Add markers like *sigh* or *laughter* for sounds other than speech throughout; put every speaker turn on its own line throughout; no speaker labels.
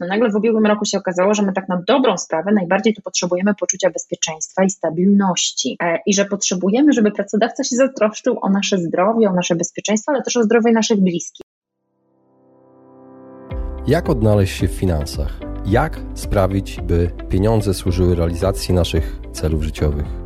No nagle w ubiegłym roku się okazało, że my tak na dobrą sprawę najbardziej tu potrzebujemy poczucia bezpieczeństwa i stabilności e, i że potrzebujemy, żeby pracodawca się zatroszczył o nasze zdrowie, o nasze bezpieczeństwo, ale też o zdrowie naszych bliskich.
Jak odnaleźć się w finansach? Jak sprawić, by pieniądze służyły realizacji naszych celów życiowych?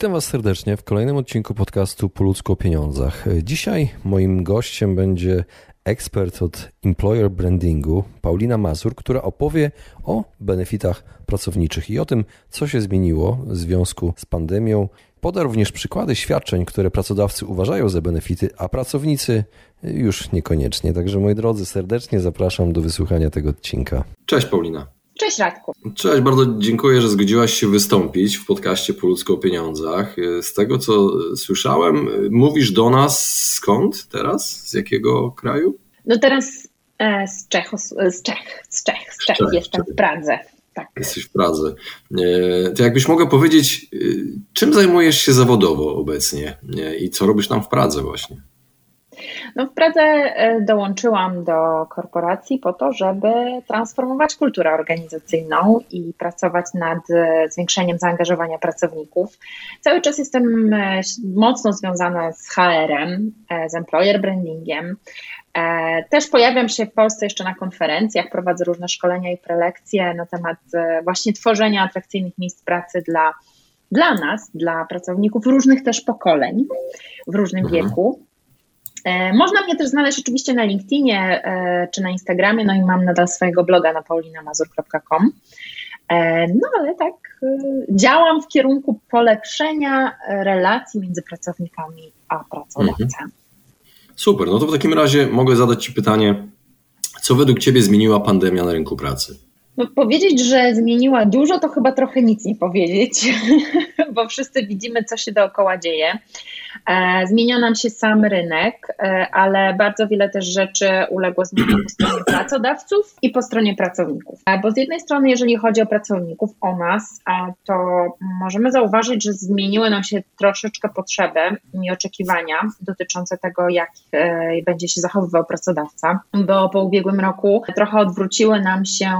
Witam Was serdecznie w kolejnym odcinku podcastu Po ludzku o pieniądzach. Dzisiaj moim gościem będzie ekspert od employer brandingu, Paulina Mazur, która opowie o benefitach pracowniczych i o tym, co się zmieniło w związku z pandemią. Poda również przykłady świadczeń, które pracodawcy uważają za benefity, a pracownicy już niekoniecznie. Także moi drodzy, serdecznie zapraszam do wysłuchania tego odcinka.
Cześć Paulina.
Cześć Radku.
Cześć, bardzo dziękuję, że zgodziłaś się wystąpić w podcaście Po ludzko o pieniądzach. Z tego co słyszałem, mówisz do nas skąd teraz? Z jakiego kraju?
No teraz e, z Czech, z Czech, z Czech, z Czech, Czech jestem Czech. w Pradze. Tak.
Jesteś w Pradze. E, to jakbyś mogła powiedzieć, e, czym zajmujesz się zawodowo obecnie i co robisz tam w Pradze właśnie?
No w Pradze e, dołączyłam do korporacji po to, żeby transformować kulturę organizacyjną i pracować nad e, zwiększeniem zaangażowania pracowników. Cały czas jestem e, mocno związana z HR-em, z employer brandingiem. Też pojawiam się w Polsce jeszcze na konferencjach, prowadzę różne szkolenia i prelekcje na temat właśnie tworzenia atrakcyjnych miejsc pracy dla, dla nas, dla pracowników różnych też pokoleń, w różnym mhm. wieku. E, można mnie też znaleźć oczywiście na LinkedInie e, czy na Instagramie, no i mam nadal swojego bloga na paulinamazur.com. E, no ale tak, działam w kierunku polepszenia relacji między pracownikami a pracodawcami. Mhm.
Super, no to w takim razie mogę zadać Ci pytanie, co według Ciebie zmieniła pandemia na rynku pracy?
No, powiedzieć, że zmieniła dużo, to chyba trochę nic nie powiedzieć, *laughs* bo wszyscy widzimy, co się dookoła dzieje. E, zmienia nam się sam rynek, e, ale bardzo wiele też rzeczy uległo zmianom po stronie pracodawców i po stronie pracowników. E, bo z jednej strony, jeżeli chodzi o pracowników, o nas, to możemy zauważyć, że zmieniły nam się troszeczkę potrzeby i oczekiwania dotyczące tego, jak będzie się zachowywał pracodawca, bo po ubiegłym roku trochę odwróciły nam się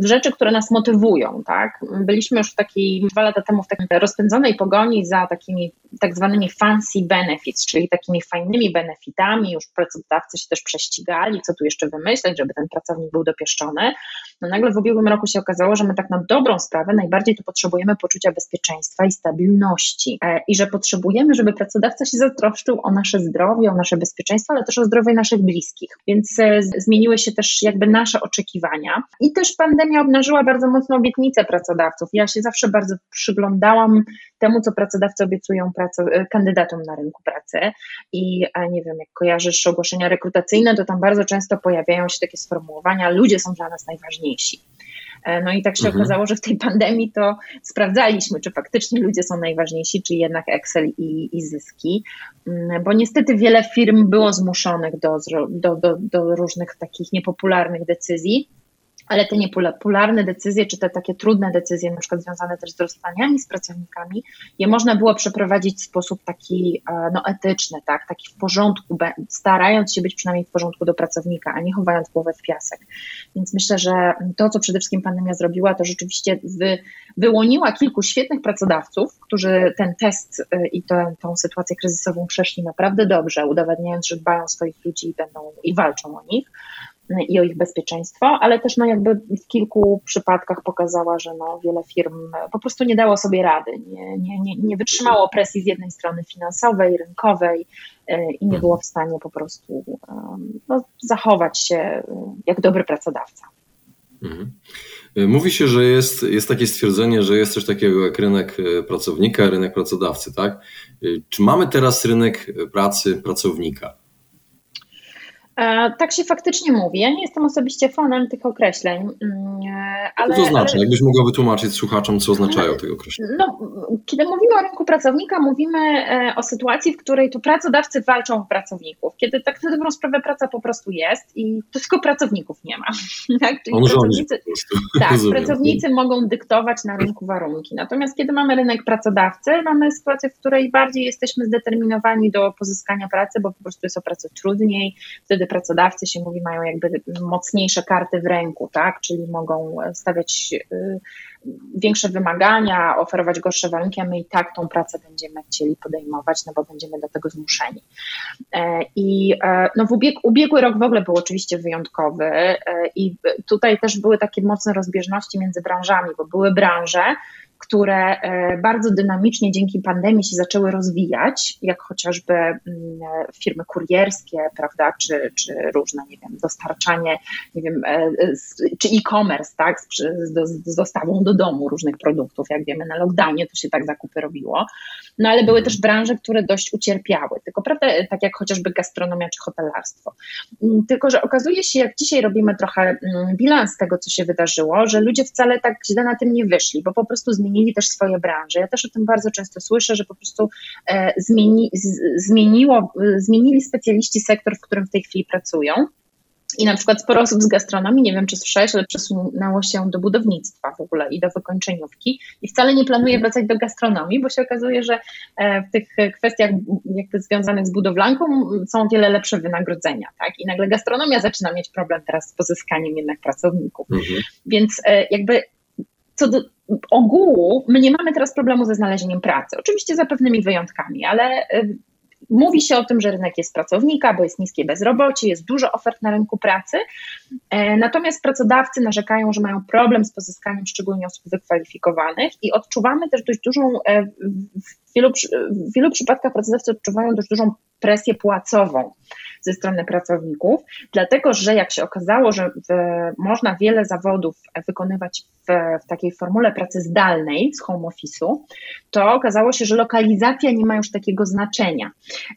rzeczy, które nas motywują. Tak? Byliśmy już w takiej dwa lata temu w takiej rozpędzonej pogoni za takimi tak zwanymi fancy benefits, czyli takimi fajnymi benefitami, już pracodawcy się też prześcigali, co tu jeszcze wymyśleć, żeby ten pracownik był dopieszczony. No nagle w ubiegłym roku się okazało, że my tak na dobrą sprawę najbardziej tu potrzebujemy poczucia bezpieczeństwa i stabilności e, i że potrzebujemy, żeby pracodawca się zatroszczył o nasze zdrowie, o nasze bezpieczeństwo, ale też o zdrowie naszych bliskich. Więc e, zmieniły się też jakby nasze oczekiwania i też pandemia obnażyła bardzo mocno obietnice pracodawców. Ja się zawsze bardzo przyglądałam temu, co pracodawcy obiecują e, kandydatom na rynku pracy. I nie wiem, jak kojarzysz ogłoszenia rekrutacyjne, to tam bardzo często pojawiają się takie sformułowania: ludzie są dla nas najważniejsi. E, no i tak się mhm. okazało, że w tej pandemii to sprawdzaliśmy, czy faktycznie ludzie są najważniejsi, czy jednak Excel i, i zyski, mm, bo niestety wiele firm było zmuszonych do, do, do, do różnych takich niepopularnych decyzji ale te niepopularne decyzje, czy te takie trudne decyzje, na przykład związane też z rozstaniami z pracownikami, je można było przeprowadzić w sposób taki e, no, etyczny, tak, taki w porządku, starając się być przynajmniej w porządku do pracownika, a nie chowając głowę w piasek. Więc myślę, że to, co przede wszystkim pandemia zrobiła, to rzeczywiście wy, wyłoniła kilku świetnych pracodawców, którzy ten test e, i tę, tą sytuację kryzysową przeszli naprawdę dobrze, udowadniając, że dbają o swoich ludzi i będą i walczą o nich i o ich bezpieczeństwo, ale też no jakby w kilku przypadkach pokazała, że no wiele firm po prostu nie dało sobie rady, nie, nie, nie, nie wytrzymało presji z jednej strony finansowej, rynkowej e, i nie było w stanie po prostu no, zachować się e, jak dobry pracodawca.
Mhm. Mówi się, że jest, jest takie stwierdzenie, że jest coś takiego jak rynek e, pracownika, rynek pracodawcy, tak? Czy mamy teraz rynek pracy pracownika?
E, tak się faktycznie mówi. Ja nie jestem osobiście fanem tych określeń, mm,
ale. Co to znaczy? Ale... Jakbyś mogła wytłumaczyć słuchaczom, co oznaczają te określenia?
No, kiedy mówimy o rynku pracownika, mówimy e, o sytuacji, w której to pracodawcy walczą o pracowników. Kiedy tak na dobrą sprawę praca po prostu jest i to tylko pracowników nie ma. *laughs*
tak? Czyli On pracownicy, *laughs*
tak, pracownicy mogą dyktować na rynku warunki. Natomiast kiedy mamy rynek pracodawcy, mamy sytuację, w której bardziej jesteśmy zdeterminowani do pozyskania pracy, bo po prostu jest o pracę trudniej, wtedy wtedy pracodawcy się mówi, mają jakby mocniejsze karty w ręku, tak? Czyli mogą stawiać y, większe wymagania, oferować gorsze warunki, a my i tak tą pracę będziemy chcieli podejmować, no bo będziemy do tego zmuszeni. E, I e, no w ubieg, ubiegły rok w ogóle był oczywiście wyjątkowy e, i tutaj też były takie mocne rozbieżności między branżami, bo były branże, które e, bardzo dynamicznie dzięki pandemii się zaczęły rozwijać, jak chociażby mm, firmy kurierskie, prawda, czy, czy różne, nie wiem, dostarczanie, nie wiem, e, czy e-commerce, tak, z, z dostawą do domu różnych produktów, jak wiemy, na lockdownie to się tak zakupy robiło, no ale były też branże, które dość ucierpiały, tylko prawda, tak jak chociażby gastronomia czy hotelarstwo. Mm, tylko, że okazuje się, jak dzisiaj robimy trochę mm, bilans tego, co się wydarzyło, że ludzie wcale tak źle na tym nie wyszli, bo po prostu zmienili zmienili też swoje branże. Ja też o tym bardzo często słyszę, że po prostu e, zmieni, zmieniło, zmienili specjaliści sektor, w którym w tej chwili pracują. I na przykład sporo osób z gastronomii, nie wiem czy słyszałeś, ale przesunęło się do budownictwa w ogóle i do wykończeniówki i wcale nie planuje wracać do gastronomii, bo się okazuje, że e, w tych kwestiach jakby związanych z budowlanką są wiele lepsze wynagrodzenia, tak? I nagle gastronomia zaczyna mieć problem teraz z pozyskaniem jednak pracowników. Mhm. Więc e, jakby co do ogółu, my nie mamy teraz problemu ze znalezieniem pracy. Oczywiście za pewnymi wyjątkami, ale y, Mówi się o tym, że rynek jest pracownika, bo jest niskie bezrobocie, jest dużo ofert na rynku pracy, e, natomiast pracodawcy narzekają, że mają problem z pozyskaniem szczególnie osób wykwalifikowanych i odczuwamy też dość dużą, e, wielu, w wielu przypadkach pracodawcy odczuwają dość dużą presję płacową ze strony pracowników, dlatego że jak się okazało, że w, można wiele zawodów wykonywać w, w takiej formule pracy zdalnej z home office'u, to okazało się, że lokalizacja nie ma już takiego znaczenia.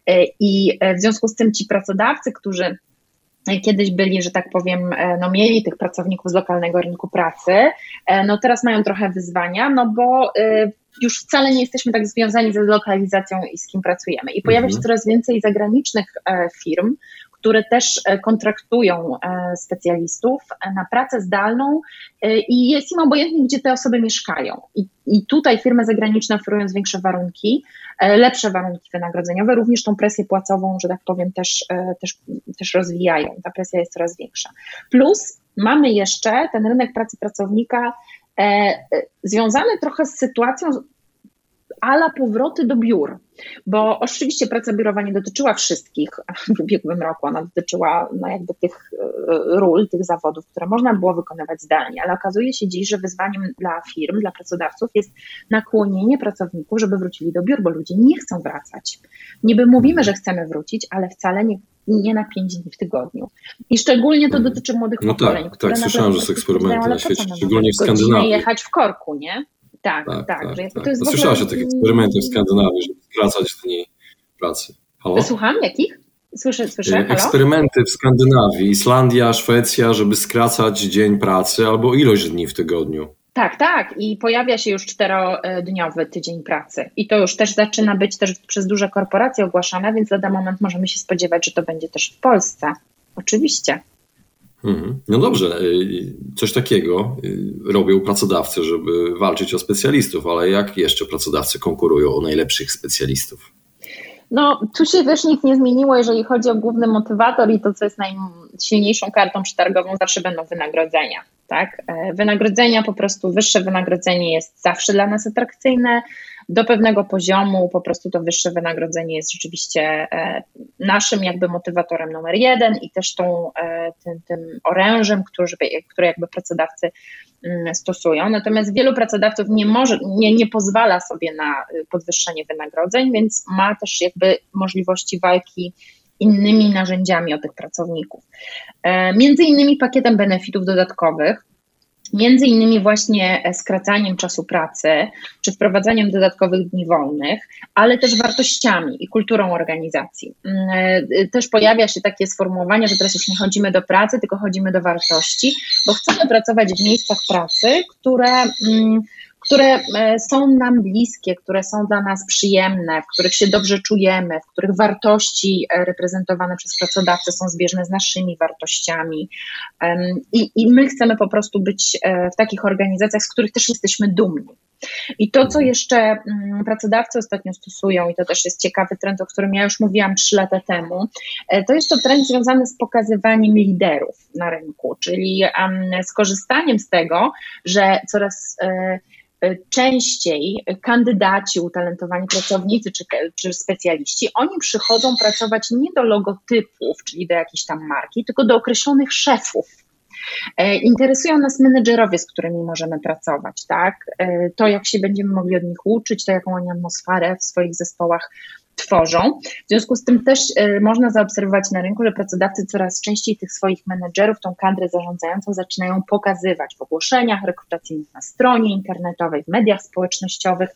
E, I e, w związku z tym ci pracodawcy, którzy kiedyś byli, że tak powiem, e, no mieli tych pracowników z lokalnego rynku pracy, no teraz mają trochę wyzwania, no bo już wcale nie jesteśmy tak związani ze lokalizacją i z kim pracujemy. I pojawia się mhm. coraz więcej zagranicznych firm, które też e, kontraktują e, specjalistów e, na pracę zdalną i jest im obojętnie, gdzie te osoby mieszkają. I, i tutaj firmy zagraniczne oferując większe warunki, lepsze warunki wynagrodzeniowe, również tą presję płacową, że tak powiem, też, też, też rozwijają. Ta presja jest coraz większa. Plus mamy jeszcze ten rynek pracy pracownika związany trochę z sytuacją ala powroty do biur. Bo oczywiście praca biurowa nie dotyczyła wszystkich *laughs* w ubiegłym roku, ona dotyczyła no jakby tych e, ról, tych zawodów, które można było wykonywać zdalnie, ale okazuje się dziś, że wyzwaniem dla firm, dla pracodawców jest nakłonienie pracowników, żeby wrócili do biur, bo ludzie nie chcą wracać. Niby mówimy, że chcemy wrócić, ale wcale nie, nie na pięć dni w tygodniu. I szczególnie to dotyczy młodych no
pokoleń.
Tak,
tak, słyszałem, że są eksperymenty na świecie, szczególnie w Skandynawii.
jechać w korku, nie? Tak, tak. tak, tak,
tak. Jest Słyszałaś ogóle... o tych eksperymentach w Skandynawii, żeby skracać dni pracy.
Halo? Słucham, jakich? Słyszę, słyszę. Halo?
Eksperymenty w Skandynawii, Islandia, Szwecja, żeby skracać dzień pracy albo ilość dni w tygodniu.
Tak, tak. I pojawia się już czterodniowy tydzień pracy. I to już też zaczyna być też przez duże korporacje ogłaszane, więc lada moment możemy się spodziewać, że to będzie też w Polsce. Oczywiście.
Mhm. No dobrze, y, coś takiego y, robią pracodawcy, żeby walczyć o specjalistów, ale jak jeszcze pracodawcy konkurują o najlepszych specjalistów?
No, tu się też nic nie zmieniło, jeżeli chodzi o główny motywator i to, co jest najsilniejszą kartą przetargową, zawsze będą wynagrodzenia. Tak? E, wynagrodzenia, po prostu wyższe wynagrodzenie jest zawsze dla nas atrakcyjne do pewnego poziomu po prostu to wyższe wynagrodzenie jest rzeczywiście e, naszym jakby motywatorem numer jeden i też tą, e, tym, tym orężem, który, który jakby pracodawcy mm, stosują. Natomiast wielu pracodawców nie może, nie, nie pozwala sobie na podwyższenie wynagrodzeń, więc ma też jakby możliwości walki innymi narzędziami o tych pracowników. E, między innymi pakietem benefitów dodatkowych, Między innymi właśnie e, skracaniem czasu pracy, czy wprowadzaniem dodatkowych dni wolnych, ale też wartościami i kulturą organizacji. Mm, e, też pojawia się takie sformułowanie, że teraz już nie chodzimy do pracy, tylko chodzimy do wartości, bo chcemy pracować w miejscach pracy, które mm, które e, są nam bliskie, które są dla nas przyjemne, w których się dobrze czujemy, w których wartości e, reprezentowane przez pracodawcę są zbieżne z naszymi wartościami. I, I my chcemy po prostu być e, w takich organizacjach, z których też jesteśmy dumni. I to, co jeszcze mm, pracodawcy ostatnio stosują, i to też jest ciekawy trend, o którym ja już mówiłam trzy lata temu, to jest to trend związany z pokazywaniem liderów na rynku, czyli z korzystaniem z tego, że coraz Y, częściej kandydaci, utalentowani pracownicy czy, czy specjaliści, oni przychodzą pracować nie do logotypów, czyli do jakiejś tam marki, tylko do określonych szefów. E, interesują nas menedżerowie, z którymi możemy pracować, tak? E, to, jak się będziemy mogli od nich uczyć, to, jaką oni atmosferę w swoich zespołach tworzą. W związku z tym też y, można zaobserwować na rynku, że pracodawcy coraz częściej tych swoich menedżerów, tą kadrę zarządzającą zaczynają pokazywać w ogłoszeniach rekrutacyjnych na stronie internetowej, w mediach społecznościowych,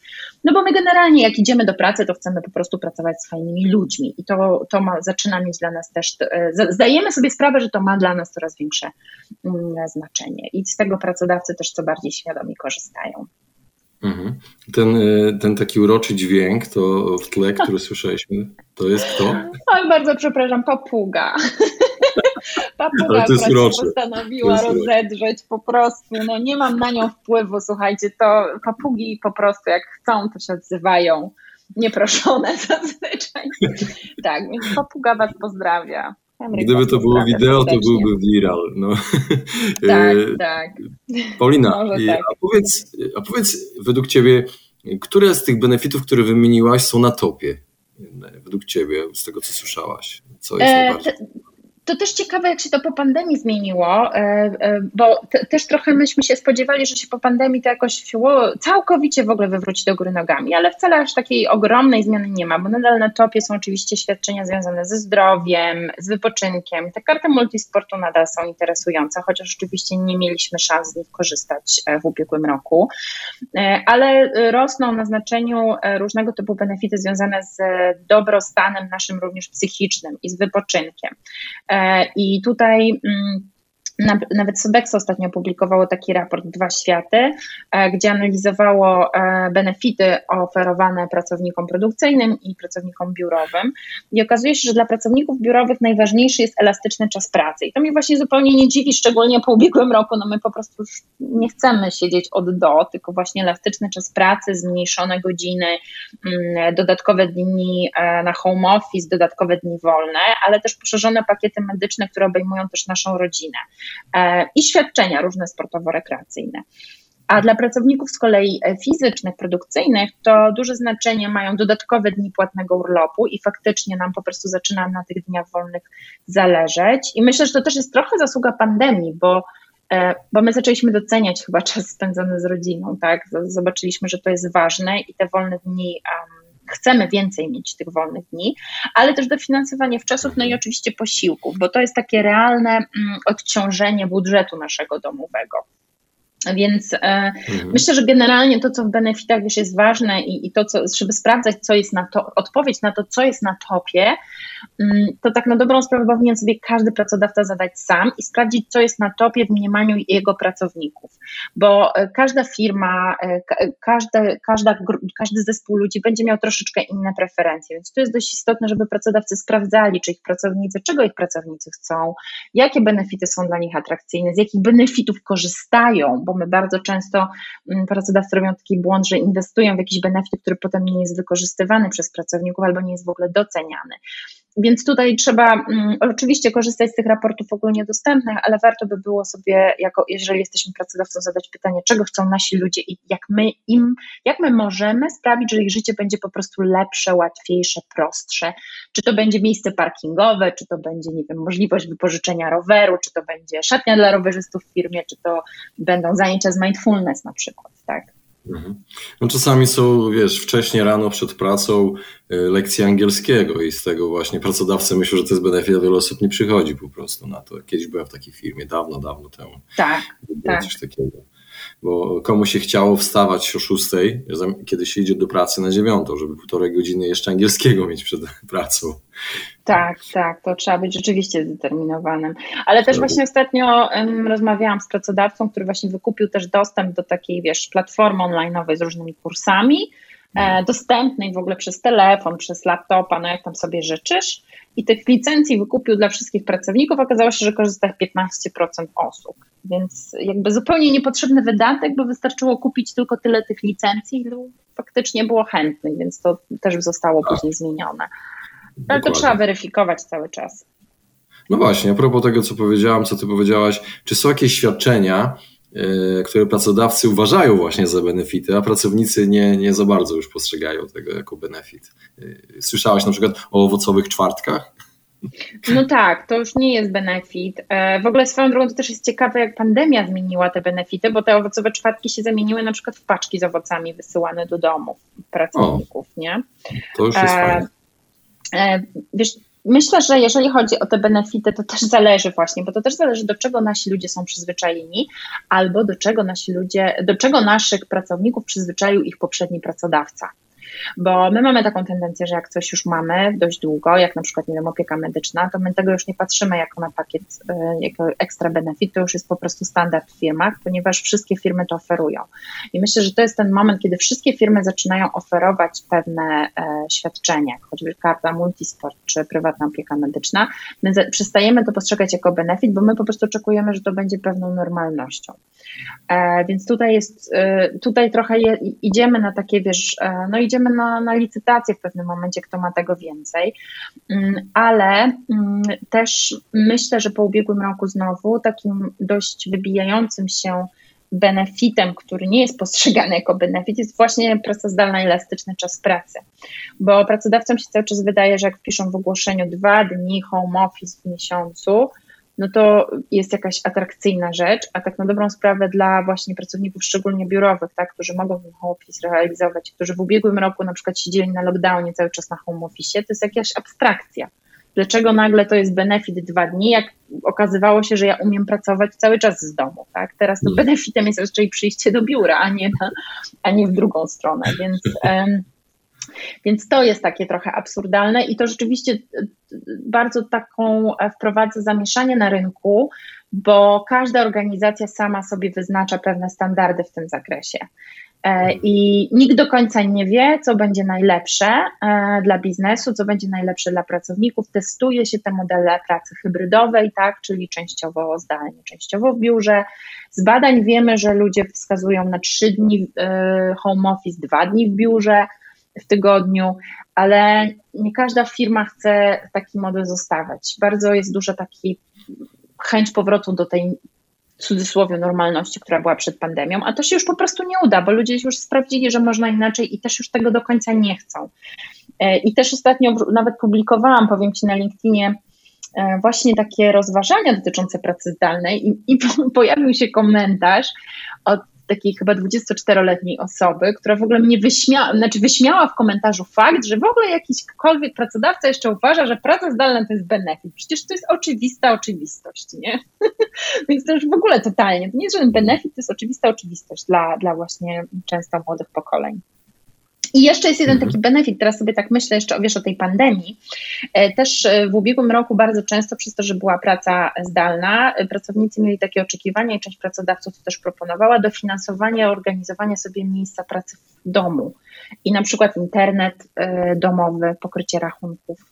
no bo my generalnie jak idziemy do pracy, to chcemy po prostu pracować z fajnymi ludźmi i to, to ma, zaczyna mieć dla nas też, y, zdajemy sobie sprawę, że to ma dla nas coraz większe mm, znaczenie i z tego pracodawcy też co bardziej świadomi korzystają.
Mhm. Ten, y, ten taki uroczy dźwięk, to w tle, *laughs* który słyszeliśmy, to jest kto?
Oj, bardzo przepraszam, papuga. *laughs* Papuga, która się postanowiła rozedrzeć po prostu. No nie mam na nią wpływu, słuchajcie, to papugi po prostu jak chcą, to się odzywają nieproszone *laughs* zazwyczaj. Tak, więc papuga was pozdrawia.
Gdyby to było wideo, to byłby viral. No. *laughs*
Tak, e, tak.
Paulina, *laughs* tak. A, powiedz, a powiedz według Ciebie, które z tych benefitów, które wymieniłaś, są na topie? Według Ciebie, z tego co słyszałaś? Co jest e, najbardziej?
To też ciekawe, jak się to po pandemii zmieniło, e, e, bo te, też trochę myśmy się spodziewali, że się po pandemii to jakoś całkowicie w ogóle wywróci do góry nogami, ale wcale aż takiej ogromnej zmiany nie ma, bo nadal na topie są oczywiście świadczenia związane ze zdrowiem, z wypoczynkiem. Te karty multisportu nadal są interesujące, chociaż oczywiście nie mieliśmy szans z nich korzystać e, w ubiegłym roku, ale rosną na znaczeniu różnego typu benefity związane z dobrostanem naszym również psychicznym i z wypoczynkiem. I tutaj mm, nawet Sodexo ostatnio opublikowało taki raport Dwa Światy, e, gdzie analizowało e, benefity oferowane pracownikom produkcyjnym i pracownikom biurowym. I okazuje się, że dla pracowników biurowych najważniejszy jest elastyczny czas pracy. I to mnie właśnie zupełnie nie dziwi, szczególnie po ubiegłym roku. No my po prostu już nie chcemy siedzieć od do, tylko właśnie elastyczny czas pracy, zmniejszone godziny, mm, dodatkowe dni e, na home office, dodatkowe dni wolne, ale też poszerzone pakiety medyczne, które obejmują też naszą rodzinę. E, i świadczenia różne sportowo-rekreacyjne. A dla pracowników z kolei e, fizycznych, produkcyjnych, to duże znaczenie mają dodatkowe dni płatnego urlopu i faktycznie nam po prostu zaczyna na tych dniach wolnych zależeć. I myślę, że to też jest trochę zasługa pandemii, bo, e, bo my zaczęliśmy doceniać chyba *laughs* czas spędzony z rodziną, tak? Zobaczyliśmy, że to jest ważne i te wolne dni um, chcemy więcej mieć tych wolnych dni, ale też dofinansowanie wczesów, no i oczywiście posiłków, bo to jest takie realne mm, odciążenie budżetu naszego domowego. Więc e, mhm. myślę, że generalnie to, co w benefitach wiesz, jest ważne i, i to, co, żeby sprawdzać, co jest na to, odpowiedź na to, co jest na topie, mm, to tak na dobrą sprawę powinien sobie każdy pracodawca zadać sam i sprawdzić, co jest na topie w mniemaniu jego pracowników. Bo e, każda firma, e, każda, każda, każdy zespół ludzi będzie miał troszeczkę inne preferencje, więc to jest dość istotne, żeby pracodawcy sprawdzali, czy ich pracownicy, czego ich pracownicy chcą, jakie benefity są dla nich atrakcyjne, z jakich benefitów korzystają, bo my bardzo często mm, pracodawcy robią taki błąd, że inwestują w jakiś benefit, który potem nie jest wykorzystywany przez pracowników albo nie jest w ogóle doceniany. Więc tutaj trzeba um, oczywiście korzystać z tych raportów ogólnie dostępnych, ale warto by było sobie, jako, jeżeli jesteśmy pracodawcą, zadać pytanie, czego chcą nasi ludzie i jak my im, jak my możemy sprawić, że ich życie będzie po prostu lepsze, łatwiejsze, prostsze. Czy to będzie miejsce parkingowe, czy to będzie, nie wiem, możliwość wypożyczenia roweru, czy to będzie szatnia dla rowerzystów w firmie, czy to będą zajęcia z mindfulness na przykład, tak?
Mhm. No czasami są, wiesz, wcześniej rano przed pracą y, lekcje angielskiego i z tego właśnie pracodawcy myślą, że to jest benefit, a wiele osób nie przychodzi po prostu na to. Kiedyś byłem w takiej firmie, dawno, dawno temu.
Tak, tak.
Coś takiego. Bo komu się chciało wstawać o 6, kiedy się idzie do pracy na 9, żeby półtorej godziny jeszcze angielskiego mieć przed *laughs* pracą.
Tak, tak, to trzeba być rzeczywiście zdeterminowanym. Ale też właśnie ostatnio um, rozmawiałam z pracodawcą, który właśnie wykupił też dostęp do takiej, wiesz, platformy online'owej z różnymi kursami, e, mhm. dostępnej w ogóle przez telefon, przez laptopa, no jak tam sobie życzysz. I tych licencji wykupił dla wszystkich pracowników. Okazało się, że korzysta 15% osób. Więc jakby zupełnie niepotrzebny wydatek, bo wystarczyło kupić tylko tyle tych licencji, ilu faktycznie było chętnych, więc to też zostało tak. później zmienione. Ale to trzeba weryfikować cały czas.
No właśnie, a propos tego, co powiedziałam, co ty powiedziałaś, czy są jakieś świadczenia, yy, które pracodawcy uważają właśnie za benefity, a pracownicy nie, nie za bardzo już postrzegają tego jako benefit? Yy, słyszałaś na przykład o owocowych czwartkach?
No tak, to już nie jest benefit. E, w ogóle swoją drogą to też jest ciekawe, jak pandemia zmieniła te benefity, bo te owocowe czwartki się zamieniły na przykład w paczki z owocami wysyłane do domów pracowników, o, nie?
To już jest e, fajne.
E, wiesz, myślę, że jeżeli chodzi o te benefity, to też zależy właśnie, bo to też zależy, do czego nasi ludzie są przyzwyczajeni, albo do czego nasi ludzie, do czego naszych pracowników przyzwyczaił ich poprzedni pracodawca. Bo my mamy taką tendencję, że jak coś już mamy dość długo, jak na przykład nie wiem, opieka medyczna, to my tego już nie patrzymy jako na pakiet, e, jako ekstra benefit, to już jest po prostu standard w firmach, ponieważ wszystkie firmy to oferują. I myślę, że to jest ten moment, kiedy wszystkie firmy zaczynają oferować pewne e, świadczenia, choćby karta multisport czy prywatna opieka medyczna. My przestajemy to postrzegać jako benefit, bo my po prostu oczekujemy, że to będzie pewną normalnością. E, więc tutaj jest, e, tutaj trochę je, idziemy na takie, wiesz, e, no idziemy na, na licytację w pewnym momencie, kto ma tego więcej, mm, ale mm, też myślę, że po ubiegłym roku znowu takim dość wybijającym się benefitem, który nie jest postrzegany jako benefit, jest właśnie praca zdalna, elastyczny czas pracy. Bo pracodawcom się cały czas wydaje, że jak wpiszą w ogłoszeniu dwa dni home office w miesiącu, no to jest jakaś atrakcyjna rzecz, a tak na dobrą sprawę dla właśnie pracowników szczególnie biurowych, tak, którzy mogą ten home office realizować, którzy w ubiegłym roku na przykład siedzieli na lockdownie cały czas na home office, to jest jakaś abstrakcja. Dlaczego nagle to jest benefit dwa dni, jak okazywało się, że ja umiem pracować cały czas z domu, tak? Teraz to mm. benefitem jest raczej przyjście do biura, a nie, na, a nie w drugą stronę, więc... Um, więc to jest takie trochę absurdalne i to rzeczywiście e, bardzo taką e, wprowadza zamieszanie na rynku, bo każda organizacja sama sobie wyznacza pewne standardy w tym zakresie. E, I nikt do końca nie wie, co będzie najlepsze dla biznesu, co będzie najlepsze dla pracowników. Testuje się te modele pracy hybrydowej, tak, czyli częściowo zdalnie, częściowo w biurze. Z badań wiemy, że ludzie wskazują na trzy dni home office, dwa dni w biurze w tygodniu, ale nie każda firma chce taki model zostawiać. Bardzo jest duża taki chęć powrotu do tej w cudzysłowie normalności, która była przed pandemią, a to się już po prostu nie uda, bo ludzie już sprawdzili, że można inaczej i też już tego do końca nie chcą. E, I też ostatnio nawet publikowałam, powiem Ci na LinkedInie, e, właśnie takie rozważania dotyczące pracy zdalnej i, i *laughs* pojawił się komentarz od takiej chyba 24-letniej osoby, która w ogóle mnie wyśmiała, znaczy wyśmiała w komentarzu fakt, że w ogóle jakiśkolwiek pracodawca jeszcze uważa, że praca zdalna to jest benefit. Przecież to jest oczywista oczywistość, nie? *laughs* Więc to już w ogóle totalnie, to nie jest żaden benefit, to jest oczywista oczywistość dla, dla właśnie często młodych pokoleń. I jeszcze jest jeden taki benefit, teraz sobie tak myślę jeszcze wiesz, o tej pandemii. E, też e, w ubiegłym roku bardzo często przez to, że była praca zdalna, e, pracownicy mieli takie oczekiwania i część pracodawców to też proponowała, dofinansowanie, organizowanie sobie miejsca pracy w domu i na przykład internet domowy, pokrycie rachunków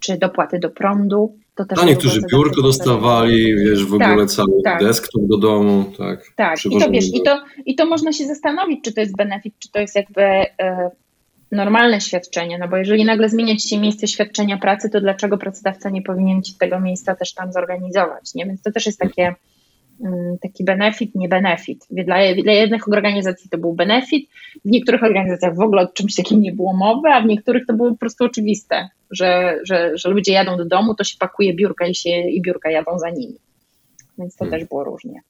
czy dopłaty do prądu.
A niektórzy biurko dostawali, wiesz, w tak, ogóle cały tak. desktop do domu, tak.
Tak, i to wiesz, i to, i to można się zastanowić, czy to jest benefit, czy to jest jakby e, normalne świadczenie, no bo jeżeli nagle zmienia ci się miejsce świadczenia pracy, to dlaczego pracodawca nie powinien ci tego miejsca też tam zorganizować, nie? Więc to też jest takie taki benefit, nie benefit. Dla, dla jednych organizacji to był benefit, w niektórych organizacjach w ogóle o czymś takim nie było mowy, a w niektórych to było po prostu oczywiste, że, że, że ludzie jadą do domu, to się pakuje biurka i, się, i biurka jadą za nimi. Więc to hmm. też było różnie.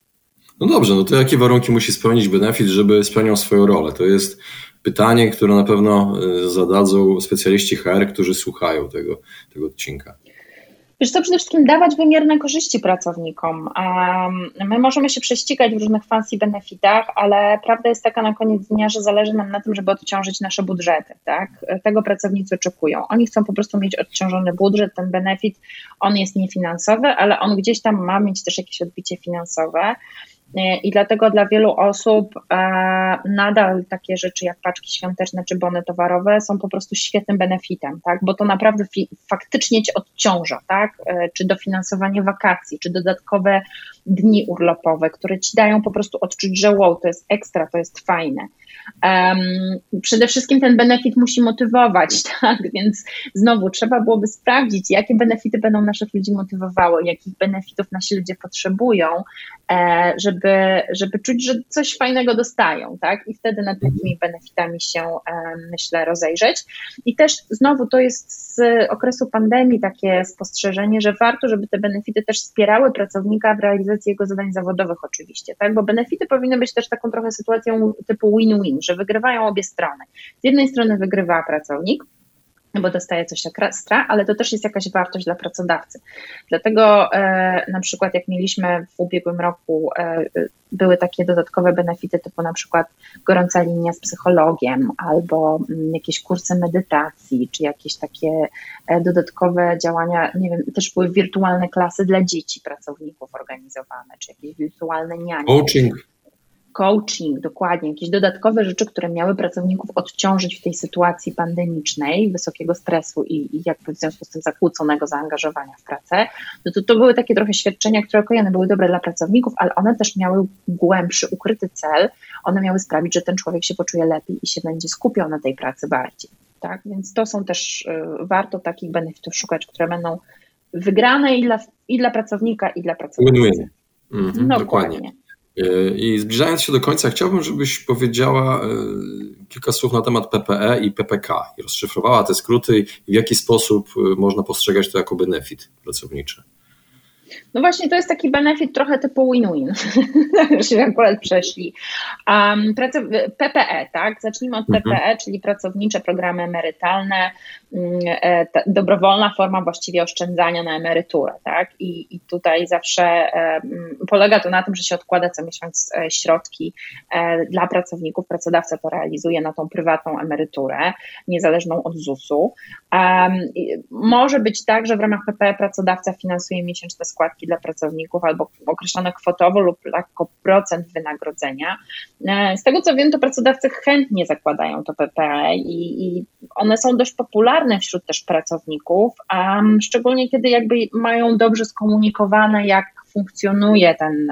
No dobrze, no to jakie warunki musi spełnić benefit, żeby spełniał swoją rolę? To jest pytanie, które na pewno e, zadadzą specjaliści HR, którzy słuchają tego, tego odcinka.
Wiesz co, przede wszystkim dawać wymierne korzyści pracownikom. My możemy się prześcigać w różnych fancy benefitach, ale prawda jest taka na koniec dnia, że zależy nam na tym, żeby odciążyć nasze budżety. Tak? Tego pracownicy oczekują. Oni chcą po prostu mieć odciążony budżet, ten benefit, on jest niefinansowy, ale on gdzieś tam ma mieć też jakieś odbicie finansowe. I dlatego dla wielu osób e, nadal takie rzeczy jak paczki świąteczne czy bony towarowe są po prostu świetnym benefitem, tak? bo to naprawdę faktycznie cię odciąża, tak? E, czy dofinansowanie wakacji, czy dodatkowe dni urlopowe, które ci dają po prostu odczuć, że wow, to jest ekstra, to jest fajne. Um, przede wszystkim ten benefit musi motywować, *laughs* tak? Więc znowu trzeba byłoby sprawdzić, jakie benefity będą naszych ludzi motywowały, jakich benefitów nasi ludzie potrzebują, e, żeby, żeby czuć, że coś fajnego dostają, tak? I wtedy nad takimi benefitami się, myślę, rozejrzeć. I też znowu to jest z okresu pandemii takie spostrzeżenie, że warto, żeby te benefity też wspierały pracownika w realizacji jego zadań zawodowych oczywiście, tak? Bo benefity powinny być też taką trochę sytuacją typu win-win, że wygrywają obie strony. Z jednej strony wygrywa pracownik, bo dostaje coś ekstra, ale to też jest jakaś wartość dla pracodawcy. Dlatego e, na przykład jak mieliśmy w ubiegłym roku, e, były takie dodatkowe benefity typu na przykład gorąca linia z psychologiem albo m, mm, jakieś kursy medytacji, czy jakieś takie e, dodatkowe działania, nie wiem, też były wirtualne klasy dla dzieci pracowników organizowane, czy jakieś wirtualne nianie.
Coaching
coaching, dokładnie, jakieś dodatkowe rzeczy, które miały pracowników odciążyć w tej sytuacji pandemicznej, wysokiego stresu i, i jakby w związku z tym zakłóconego zaangażowania w pracę, no to to były takie trochę świadczenia, które okojone były dobre dla pracowników, ale one też miały głębszy, ukryty cel, one miały sprawić, że ten człowiek się poczuje lepiej i się będzie skupiał na tej pracy bardziej. Tak? Więc to są też, y, warto takich benefitów szukać, które będą wygrane i dla, i dla pracownika, i dla pracownika.
Win-win. Mhm, dokładnie. dokładnie. E, I zbliżając się do końca, chciałbym, żebyś powiedziała e, kilka słów na temat PPE i PPK i rozszyfrowała te skróty i w jaki sposób e, można postrzegać to jako benefit pracowniczy.
No właśnie, to jest taki benefit trochę typu win-win, *laughs* że akurat przeszli. Um, PPE, tak? Zacznijmy od PPE, mhm. czyli pracownicze programy emerytalne, mm, e, dobrowolna forma właściwie oszczędzania na emeryturę, tak? I, i tutaj zawsze e, polega to na tym, że się odkłada co miesiąc e, środki dla pracowników, pracodawca to realizuje na tą prywatną emeryturę, niezależną od ZUS-u. Um, może być tak, że w ramach PPE pracodawca finansuje miesięczne składki dla pracowników albo określone kwotowo lub jako procent wynagrodzenia. E, z tego co wiem, to pracodawcy chętnie zakładają to PPE i, i one są dość popularne wśród też pracowników, a szczególnie kiedy jakby mają dobrze skomunikowane, jak funkcjonuje ten,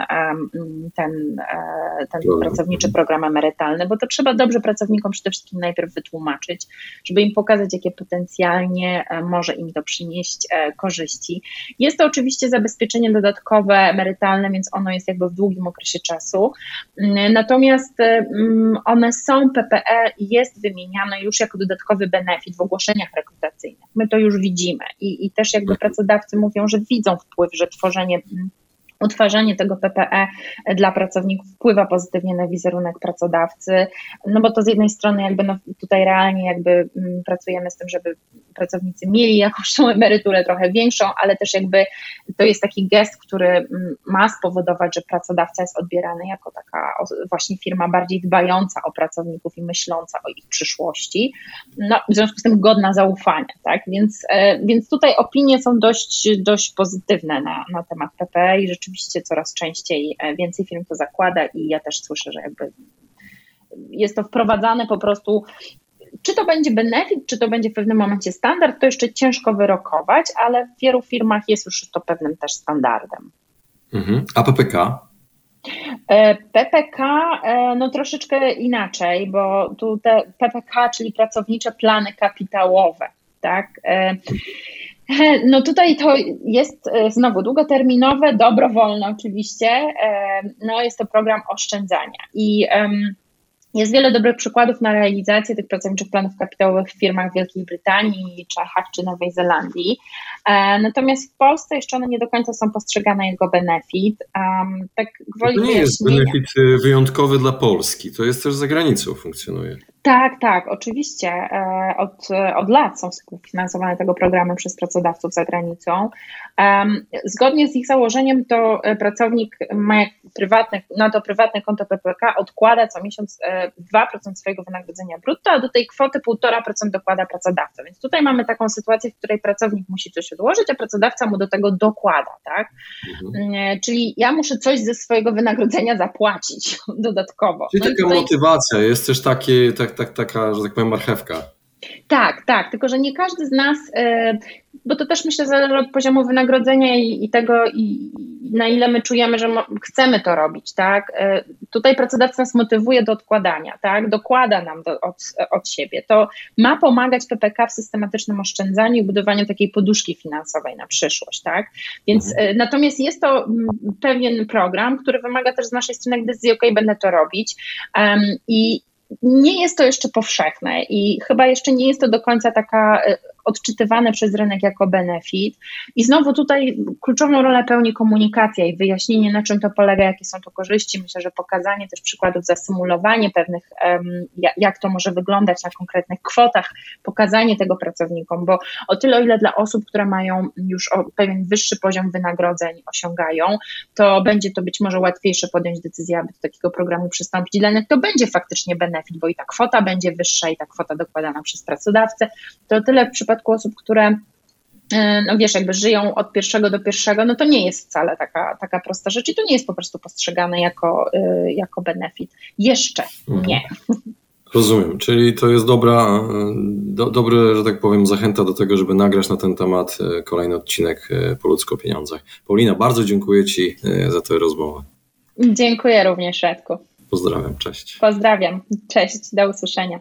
ten, e, ten pracowniczy program emerytalny, bo to trzeba dobrze pracownikom przede wszystkim najpierw wytłumaczyć, żeby im pokazać, jakie potencjalnie e, może im to przynieść e, korzyści. Jest to oczywiście zabezpieczenie dodatkowe emerytalne, więc ono jest jakby w długim okresie czasu. Mm, natomiast mm, one są, PPE jest wymieniane już jako dodatkowy benefit w ogłoszeniach rekrutacyjnych. My to już widzimy i, i też jakby mhm. pracodawcy mówią, że widzą wpływ, że tworzenie mm, utwarzanie tego PPE dla pracowników wpływa pozytywnie na wizerunek pracodawcy, no bo to z jednej strony jakby no tutaj realnie jakby mm, pracujemy z tym, żeby pracownicy mieli jakąś tą emeryturę trochę większą, ale też jakby to jest taki gest, który mm, ma spowodować, że pracodawca jest odbierany jako taka właśnie firma bardziej dbająca o pracowników i myśląca o ich przyszłości, no w związku z tym godna zaufania, tak, więc, e, więc tutaj opinie są dość, dość pozytywne na, na temat PPE i rzeczywiście rzeczywiście coraz częściej e, więcej firm to zakłada i ja też słyszę, że jakby jest to wprowadzane po prostu czy to będzie benefit, czy to będzie w pewnym momencie standard, to jeszcze ciężko wyrokować, ale w wielu firmach jest już to pewnym też standardem.
Mhm. A PPK?
E, PPK e, no troszeczkę inaczej, bo tu te PPK, czyli pracownicze plany kapitałowe, tak? No tutaj to jest e, znowu długoterminowe, dobrowolne oczywiście. E, no jest to program oszczędzania i jest wiele dobrych przykładów na realizację tych pracowniczych planów kapitałowych w firmach w Wielkiej Brytanii, Czechach czy Nowej Zelandii. E, natomiast w Polsce jeszcze one nie do końca są postrzegane jako benefit.
tak to nie jest benefit y, wyjątkowy dla Polski, to jest też za granicą funkcjonuje.
Tak, tak, oczywiście. E, od, od lat są współfinansowane tego programy przez pracodawców za granicą. Zgodnie z ich założeniem to e, pracownik ma prywatne, na to prywatne konto PPK odkłada co miesiąc 2% e, swojego wynagrodzenia brutto, a do tej kwoty 1,5% dokłada pracodawca. Więc tutaj mamy taką sytuację, w której pracownik musi coś odłożyć, a pracodawca mu do tego dokłada, tak? Mhm. Czyli ja muszę coś ze swojego wynagrodzenia zapłacić *laughs* dodatkowo.
Czyli no taka tutaj... motywacja, jest też takie, tak, tak, taka, że tak powiem, marchewka.
Tak, tak, tylko że nie każdy z nas, e, bo to też myślę zależy od poziomu wynagrodzenia i, i tego, i, na ile my czujemy, że chcemy to robić, tak? E, tutaj pracodawca nas motywuje do odkładania, tak? Dokłada nam do, od, od siebie. To ma pomagać PPK w systematycznym oszczędzaniu i budowaniu takiej poduszki finansowej na przyszłość, tak? Więc mhm. E, natomiast jest to pewien program, który wymaga też z naszej strony decyzji, ok, będę to robić um, i nie jest to jeszcze powszechne i chyba jeszcze nie jest to do końca taka e, odczytywane przez rynek jako benefit. I znowu tutaj kluczową rolę pełni komunikacja i wyjaśnienie, na czym to polega, jakie są to korzyści. Myślę, że pokazanie też przykładów, zasymulowanie pewnych, jak to może wyglądać na konkretnych kwotach, pokazanie tego pracownikom, bo o tyle, o ile dla osób, które mają już pewien wyższy poziom wynagrodzeń osiągają, to będzie to być może łatwiejsze podjąć decyzję, aby do takiego programu przystąpić. Dla nich to będzie faktycznie benefit, bo i ta kwota będzie wyższa, i ta kwota dokładana przez pracodawcę. To o tyle w przypadku przypadku osób, które e, no wiesz, jakby żyją od pierwszego do pierwszego, no to nie jest wcale taka, taka prosta rzecz i to nie jest po prostu postrzegane jako, e, jako benefit. Jeszcze mhm. nie.
Rozumiem, czyli to jest dobra, e, do, dobry, że tak powiem, zachęta do tego, żeby nagrać na ten temat kolejny odcinek po ludzko pieniądzach. Paulina, bardzo dziękuję Ci za tę rozmowę.
Dziękuję również, Radku.
Pozdrawiam, cześć.
Pozdrawiam, cześć, do usłyszenia.